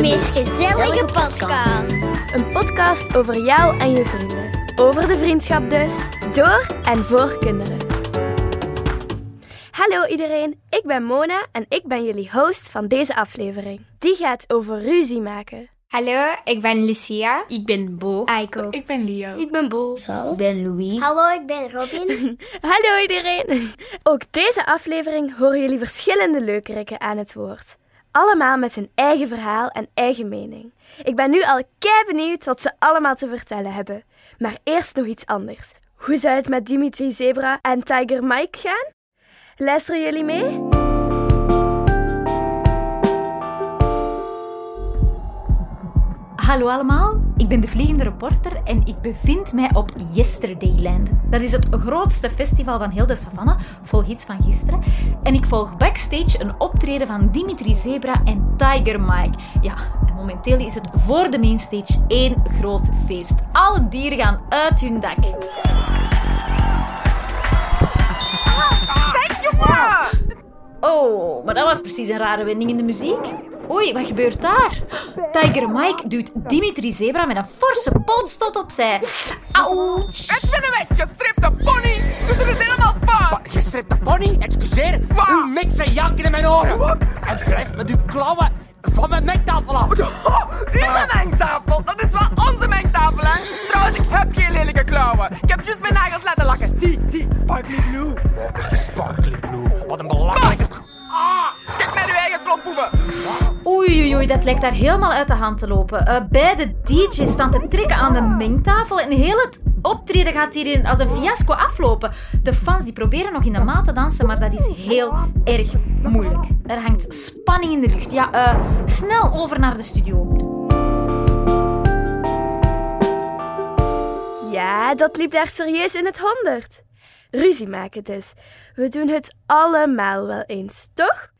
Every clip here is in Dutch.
De meest gezellige podcast. Een podcast over jou en je vrienden. Over de vriendschap dus. Door en voor kinderen. Hallo iedereen, ik ben Mona en ik ben jullie host van deze aflevering. Die gaat over ruzie maken. Hallo, ik ben Lucia. Ik ben Bo. Aiko. Ik ben Leo. Ik ben Bo. Ik ben Louis. Hallo, ik ben Robin. Hallo iedereen. Ook deze aflevering horen jullie verschillende leukerikken aan het woord. Allemaal met hun eigen verhaal en eigen mening. Ik ben nu al kei benieuwd wat ze allemaal te vertellen hebben. Maar eerst nog iets anders. Hoe zou het met Dimitri Zebra en Tiger Mike gaan? Luisteren jullie mee? Hallo allemaal, ik ben de Vliegende Reporter en ik bevind mij op Yesterdayland. Dat is het grootste festival van heel de savanne, vol hits van gisteren. En ik volg backstage een optreden van Dimitri Zebra en Tiger Mike. Ja, en momenteel is het voor de mainstage één groot feest. Alle dieren gaan uit hun dak. Zeg jongen! Oh, maar dat was precies een rare wending in de muziek. Oei, wat gebeurt daar? Tiger Mike duwt Dimitri Zebra met een forse pootstoot opzij. Ouch! Ik ben een weggestripte pony! Je doet het helemaal fout! Gestripte pony? Excuseer. Wat? Uw mix en janken in mijn oren. En blijf met uw klauwen van mijn mengtafel af. Oh, uw mengtafel! Dat is wel onze mengtafel, hè? Trouwens, ik heb geen lelijke klauwen. Ik heb juist mijn nagels laten lakken. Zie, zie, sparkly blue. Sparkly Blue. Wat een belangrijke... Oei, dat lijkt daar helemaal uit de hand te lopen. Eh, beide DJ's staan te trekken aan de mengtafel en heel het optreden gaat hierin als een fiasco aflopen. De fans die proberen nog in de maat te dansen, maar dat is heel erg moeilijk. Er hangt spanning in de lucht. Ja, eh, snel over naar de studio. Ja, dat liep daar serieus in het honderd. Ruzie maken dus. We doen het allemaal wel eens, toch?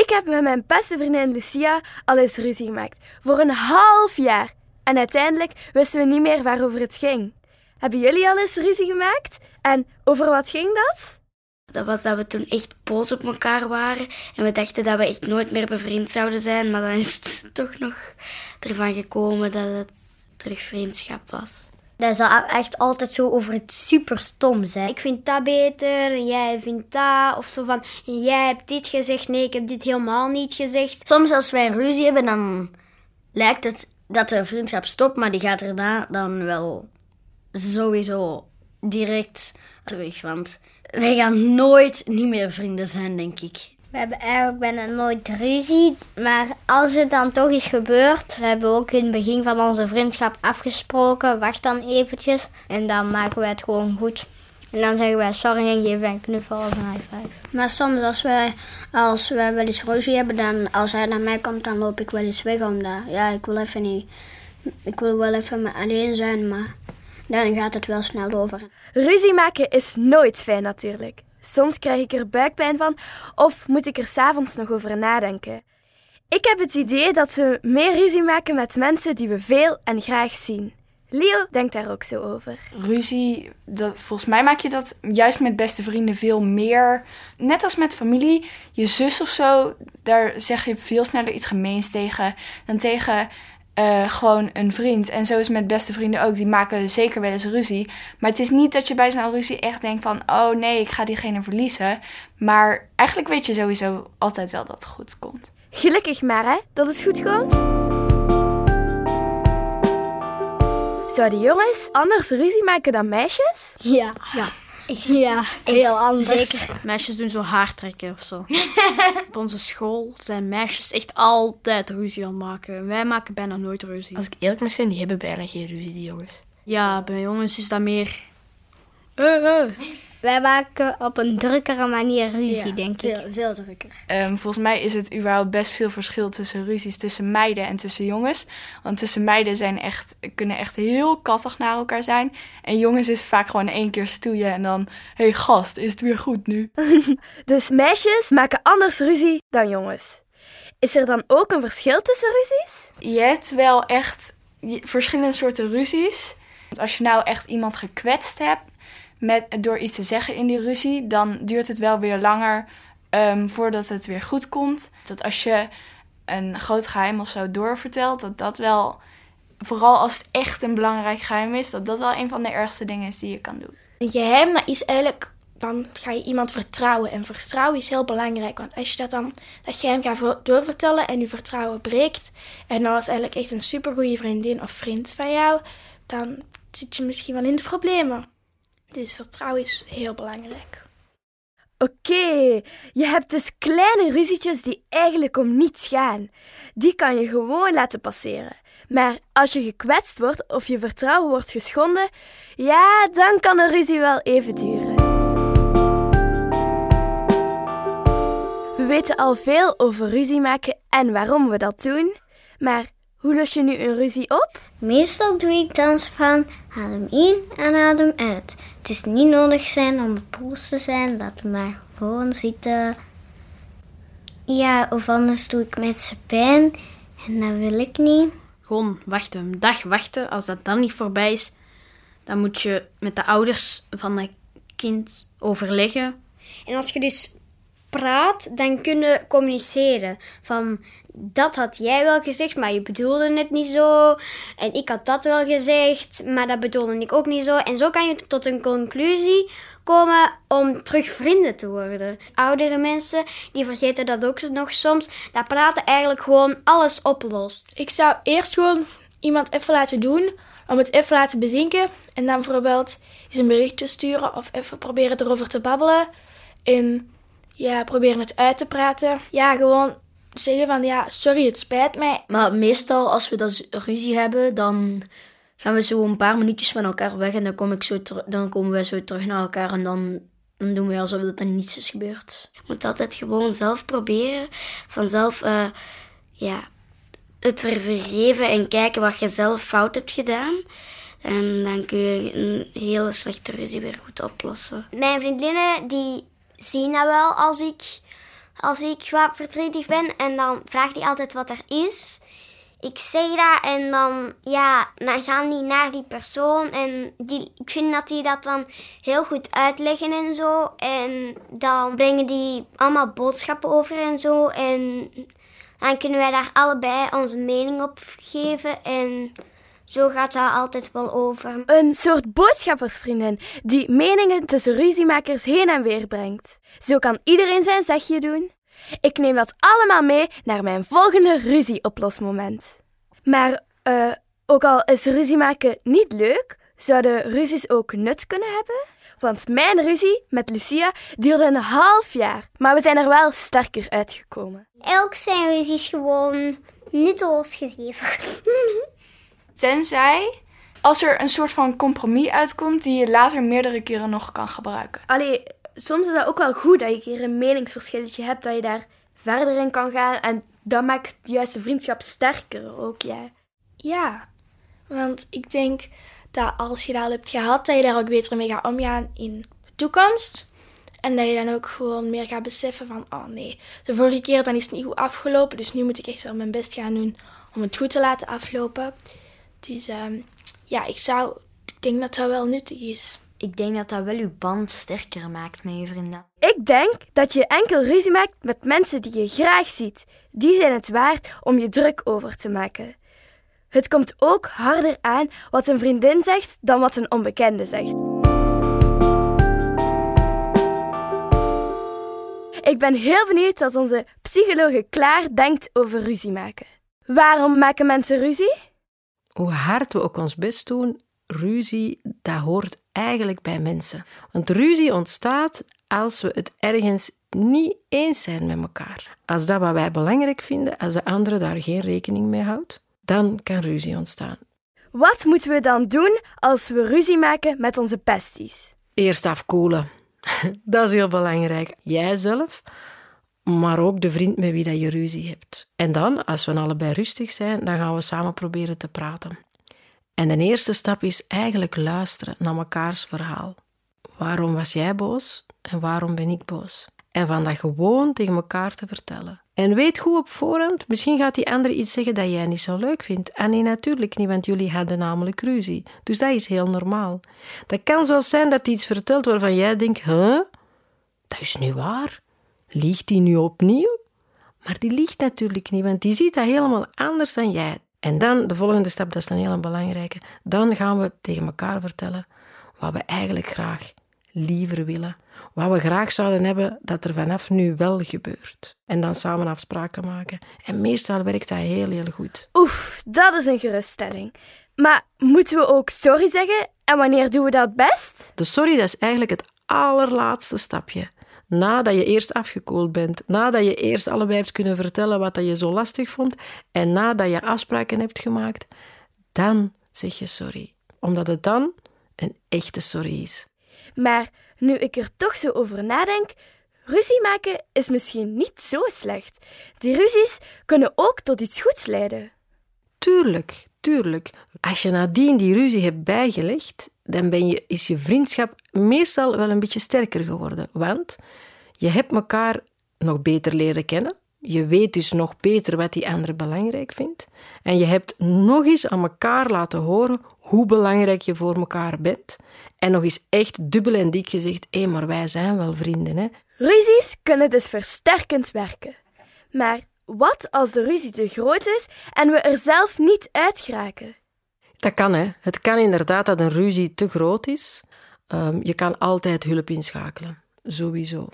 Ik heb met mijn beste vriendin Lucia al eens ruzie gemaakt. Voor een half jaar. En uiteindelijk wisten we niet meer waarover het ging. Hebben jullie al eens ruzie gemaakt? En over wat ging dat? Dat was dat we toen echt boos op elkaar waren. En we dachten dat we echt nooit meer bevriend zouden zijn. Maar dan is het toch nog ervan gekomen dat het terug vriendschap was. Dat is echt altijd zo over het super stom zijn. Ik vind dat beter jij vindt dat. Of zo van, jij hebt dit gezegd, nee, ik heb dit helemaal niet gezegd. Soms als wij ruzie hebben, dan lijkt het dat de vriendschap stopt, maar die gaat erna dan wel sowieso direct terug. Want wij gaan nooit niet meer vrienden zijn, denk ik. We hebben eigenlijk bijna nooit ruzie, maar als het dan toch is gebeurd, we hebben ook in het begin van onze vriendschap afgesproken, wacht dan eventjes en dan maken wij het gewoon goed. En dan zeggen wij sorry en geven wij een knuffel of een high five. Maar soms als wij, als wij wel eens ruzie hebben, dan als hij naar mij komt, dan loop ik wel eens weg. Omdat, ja, ik wil even niet, ik wil wel even alleen zijn, maar dan gaat het wel snel over. Ruzie maken is nooit fijn natuurlijk. Soms krijg ik er buikpijn van of moet ik er s'avonds nog over nadenken. Ik heb het idee dat we meer ruzie maken met mensen die we veel en graag zien. Leo denkt daar ook zo over. ruzie, dat, volgens mij maak je dat juist met beste vrienden veel meer. Net als met familie, je zus of zo, daar zeg je veel sneller iets gemeens tegen dan tegen eh, gewoon een vriend. En zo is het met beste vrienden ook. Die maken zeker wel eens ruzie. Maar het is niet dat je bij zo'n ruzie echt denkt van... oh nee, ik ga diegene verliezen. Maar eigenlijk weet je sowieso altijd wel dat het goed komt. Gelukkig maar, hè, dat het goed komt. Zouden jongens anders ruzie maken dan meisjes? Ja. Ja. Ja, heel anders. Zeker. Meisjes doen zo haartrekken of zo. Op onze school zijn meisjes echt altijd ruzie aan het maken. Wij maken bijna nooit ruzie. Als ik eerlijk mag zijn, die hebben bijna geen ruzie, die jongens. Ja, bij jongens is dat meer... Eh, eh. Wij maken op een drukkere manier ruzie, denk ik. Veel, veel drukker. Ehm, volgens mij is het überhaupt best veel verschil tussen ruzies tussen meiden en tussen jongens. Want tussen meiden zijn echt, kunnen echt heel kattig naar elkaar zijn. En jongens is vaak gewoon één keer stoeien en dan... Hé hey, gast, is het weer goed nu? Dus meisjes maken anders ruzie dan jongens. Is er dan ook een verschil tussen ruzies? Je hebt wel echt verschillende soorten ruzies. Want Als je nou echt iemand gekwetst hebt met, door iets te zeggen in die ruzie, dan duurt het wel weer langer ehm, voordat het weer goed komt. Dat als je een groot geheim of zo doorvertelt, dat dat wel, vooral als het echt een belangrijk geheim is, dat dat wel een van de ergste dingen is die je kan doen. Geheim, dat is eigenlijk, dan ga je iemand vertrouwen. En vertrouwen is heel belangrijk, want als je dat dan, dat geheim gaat doorvertellen en je vertrouwen breekt, en dat was eigenlijk echt een supergoeie vriendin of vriend van jou, dan zit je misschien wel in de problemen. Dus vertrouwen is heel belangrijk. Oké, je hebt dus kleine ruzietjes die eigenlijk om niets gaan. Die kan je gewoon laten passeren. Maar als je gekwetst wordt of je vertrouwen wordt geschonden, ja, dan kan een ruzie wel even duren. We weten al veel over ruzie maken en waarom we dat doen. Maar hoe los je nu een ruzie op? Meestal doe ik dan van adem in en adem uit. Het is niet nodig zijn om boos te zijn, laat maar gewoon zitten. Ja, of anders doe ik mensen pijn en dat wil ik niet. Gewoon wachten, een dag wachten. Als dat dan niet voorbij is, dan moet je met de ouders van het kind overleggen. En als je dus praat, dan kunnen communiceren. Van dat had jij wel gezegd, maar je bedoelde het niet zo. En ik had dat wel gezegd, maar dat bedoelde ik ook niet zo. En zo kan je tot een conclusie komen om terug vrienden te worden. Oudere mensen, die vergeten dat ook nog soms, dat praten eigenlijk gewoon alles oplost. Ik zou eerst gewoon iemand even laten doen, om het even laten bezinken. En dan bijvoorbeeld eens een berichtje sturen of even proberen erover te babbelen. En ja, proberen het uit te praten. Ja, gewoon zeggen van ja, sorry, het spijt mij. Maar meestal als we dat ruzie hebben, dan gaan we zo een paar minuutjes van elkaar weg en dan, kom ik zo dan komen wij zo terug naar elkaar en dan, dan doen we alsof er niets is gebeurd. Je moet altijd gewoon zelf proberen, vanzelf uh, ja, het vergeven en kijken wat je zelf fout hebt gedaan. En dan kun je een hele slechte ruzie weer goed oplossen. Mijn vriendinnen die zien dat wel als ik, als ik wat verdrietig ben. En dan vraagt die altijd wat er is. Ik zeg dat en dan, ja, dan gaan die naar die persoon. En die, ik vind dat die dat dan heel goed uitleggen en zo. En dan brengen die allemaal boodschappen over en zo. En dan kunnen wij daar allebei onze mening op geven. En zo gaat dat altijd wel over. Een soort boodschappersvriendin die meningen tussen ruziemakers heen en weer brengt. Zo kan iedereen zijn zegje doen. Ik neem dat allemaal mee naar mijn volgende ruzieoplosmoment. Maar uh, ook al is ruzie maken niet leuk, zouden ruzies ook nut kunnen hebben? Want mijn ruzie met Lucia duurde een half jaar, maar we zijn er wel sterker uitgekomen. Elk zijn ruzies gewoon nutteloos gegeven. Tenzij als er een soort van compromis uitkomt die je later meerdere keren nog kan gebruiken. Allee, soms is dat ook wel goed dat je een keer een meningsverschilletje hebt, dat je daar verder in kan gaan. En dat maakt juist de vriendschap sterker ook, ja. Ja, want ik denk dat als je dat al hebt gehad, dat je daar ook beter mee gaat omgaan in de toekomst. En dat je dan ook gewoon meer gaat beseffen van, oh nee, de vorige keer dan is het niet goed afgelopen, dus nu moet ik echt wel mijn best gaan doen om het goed te laten aflopen. Dus ehm, ja, ik zou, ik denk dat dat wel nuttig is. Ik denk dat dat wel je band sterker maakt met je vrienden. Ik denk dat je enkel ruzie maakt met mensen die je graag ziet. Die zijn het waard om je druk over te maken. Het komt ook harder aan wat een vriendin zegt dan wat een onbekende zegt. Ik ben heel benieuwd wat onze psychologe Klaar denkt over ruzie maken. Waarom maken mensen ruzie? Hoe hard we ook ons best doen, ruzie, dat hoort eigenlijk bij mensen. Want ruzie ontstaat als we het ergens niet eens zijn met elkaar. Als dat wat wij belangrijk vinden, als de andere daar geen rekening mee houdt, dan kan ruzie ontstaan. Wat moeten we dan doen als we ruzie maken met onze pesties? Eerst afkoelen. Dat is heel belangrijk. Jijzelf, maar ook de vriend met wie dat je ruzie hebt. En dan, als we allebei rustig zijn, dan gaan we samen proberen te praten. En de eerste stap is eigenlijk luisteren naar mekaars verhaal. Waarom was jij boos en waarom ben ik boos? En van dat gewoon tegen elkaar te vertellen. En weet goed op voorhand, misschien gaat die andere iets zeggen dat jij niet zo leuk vindt. En nee, natuurlijk niet, want jullie hadden namelijk ruzie. Dus dat is heel normaal. Dat kan zelfs zijn dat hij iets vertelt waarvan jij denkt, huh? Dat is nu waar. Liegt hij nu opnieuw? Maar die liegt natuurlijk niet, want die ziet dat helemaal anders dan jij. En dan, de volgende stap, dat is dan heel belangrijke. Dan gaan we tegen elkaar vertellen wat we eigenlijk graag liever willen. Wat we graag zouden hebben dat er vanaf nu wel gebeurt. En dan samen afspraken maken. En meestal werkt dat heel, heel goed. Oef, dat is een geruststelling. Maar moeten we ook sorry zeggen? En wanneer doen we dat best? De sorry, dat is eigenlijk het allerlaatste stapje. Nadat je eerst afgekoeld bent, nadat je eerst allebei hebt kunnen vertellen wat je zo lastig vond en nadat je afspraken hebt gemaakt, dan zeg je sorry. Omdat het dan een echte sorry is. Maar nu ik er toch zo over nadenk, ruzie maken is misschien niet zo slecht. Die ruzies kunnen ook tot iets goeds leiden. Tuurlijk, tuurlijk. Als je nadien die ruzie hebt bijgelegd, dan ben je, is je vriendschap meestal wel een beetje sterker geworden. Want je hebt elkaar nog beter leren kennen. Je weet dus nog beter wat die ander belangrijk vindt. En je hebt nog eens aan elkaar laten horen hoe belangrijk je voor elkaar bent. En nog eens echt dubbel en dik gezegd: hé, maar wij zijn wel vrienden. Hè? Ruzies kunnen dus versterkend werken. Maar wat als de ruzie te groot is en we er zelf niet uit geraken? Dat kan, hè. Het kan inderdaad dat een ruzie te groot is. Um, je kan altijd hulp inschakelen, sowieso.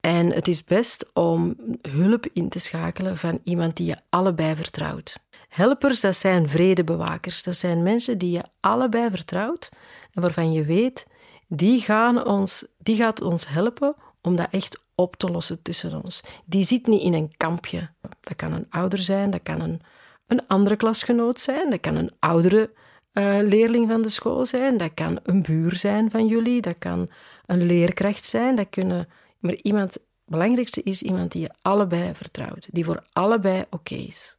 En het is best om hulp in te schakelen van iemand die je allebei vertrouwt. Helpers, dat zijn vredebewakers. Dat zijn mensen die je allebei vertrouwt en waarvan je weet, die, gaan ons, die gaat ons helpen om dat echt op te lossen tussen ons. Die zit niet in een kampje. Dat kan een ouder zijn, dat kan een, een andere klasgenoot zijn, dat kan een oudere uh, leerling van de school zijn, dat kan een buur zijn van jullie, dat kan een leerkracht zijn, dat kunnen... Maar iemand, het belangrijkste is iemand die je allebei vertrouwt, die voor allebei oké is.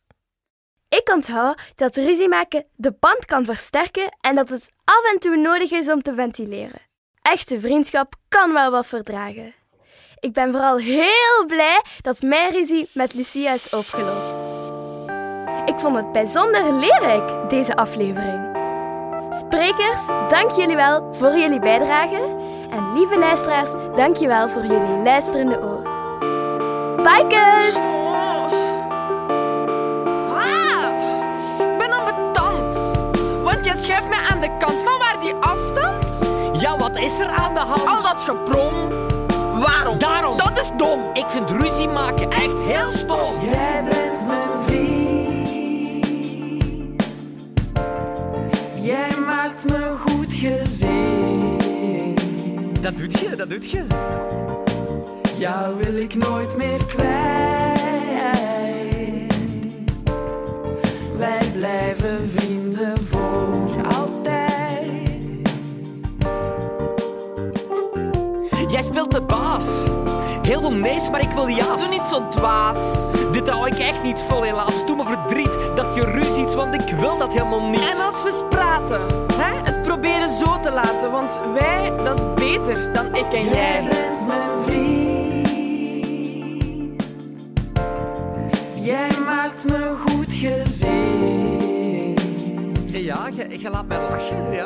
Ik onthoud dat ruzie maken de band kan versterken en dat het af en toe nodig is om te ventileren. Echte vriendschap kan wel wat verdragen. Ik ben vooral heel blij dat mijn ruzie met Lucia is opgelost. Ik vond het bijzonder leerrijk, deze aflevering. Sprekers, dank jullie wel voor jullie bijdrage. En lieve luisteraars, dank je wel voor jullie luisterende oor. Bye, kus! Ah, ik ben ambetant. Want je schuift mij aan de kant van waar die afstand. Ja, wat is er aan de hand? Al dat geprom. Waarom? Daarom. Dat is dom. Ik vind ruzie maken echt heel stom. Jij bent Jij maakt me goed gezien. Dat doet je, dat doet je. Jou wil ik nooit meer kwijt. Wij blijven vrienden voor altijd. Jij speelt de baas. Heel veel nee's, maar ik wil ja's. Doe niet zo dwaas. Dit hou ik echt niet vol, helaas. Doe dat je ruziet, want ik wil dat helemaal niet. En als we eens praten, hè? het proberen zo te laten, want wij, dat is beter dan ik en Jij jij. bent mijn vriend. Jij maakt me goed gezien. Ja, je, je laat mij lachen, ja.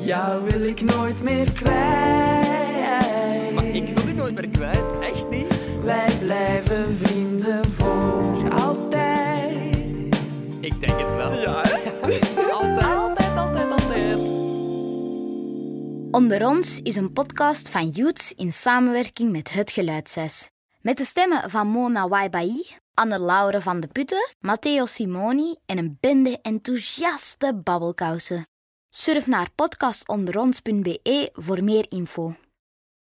Jou wil ik nooit meer kwijt. Maar ik wil je nooit meer kwijt, echt niet. Wij blijven vrienden Ik denk het wel. Ja, Altijd. Altijd, altijd, altijd. Onder ons is een podcast van Youths in samenwerking met Het Geluidszes. Met de stemmen van Mona Waibai, Anne-Laure van de Putten, Matteo Simoni en een bende enthousiaste babbelkousen. Surf naar podcastonderons.be voor meer info.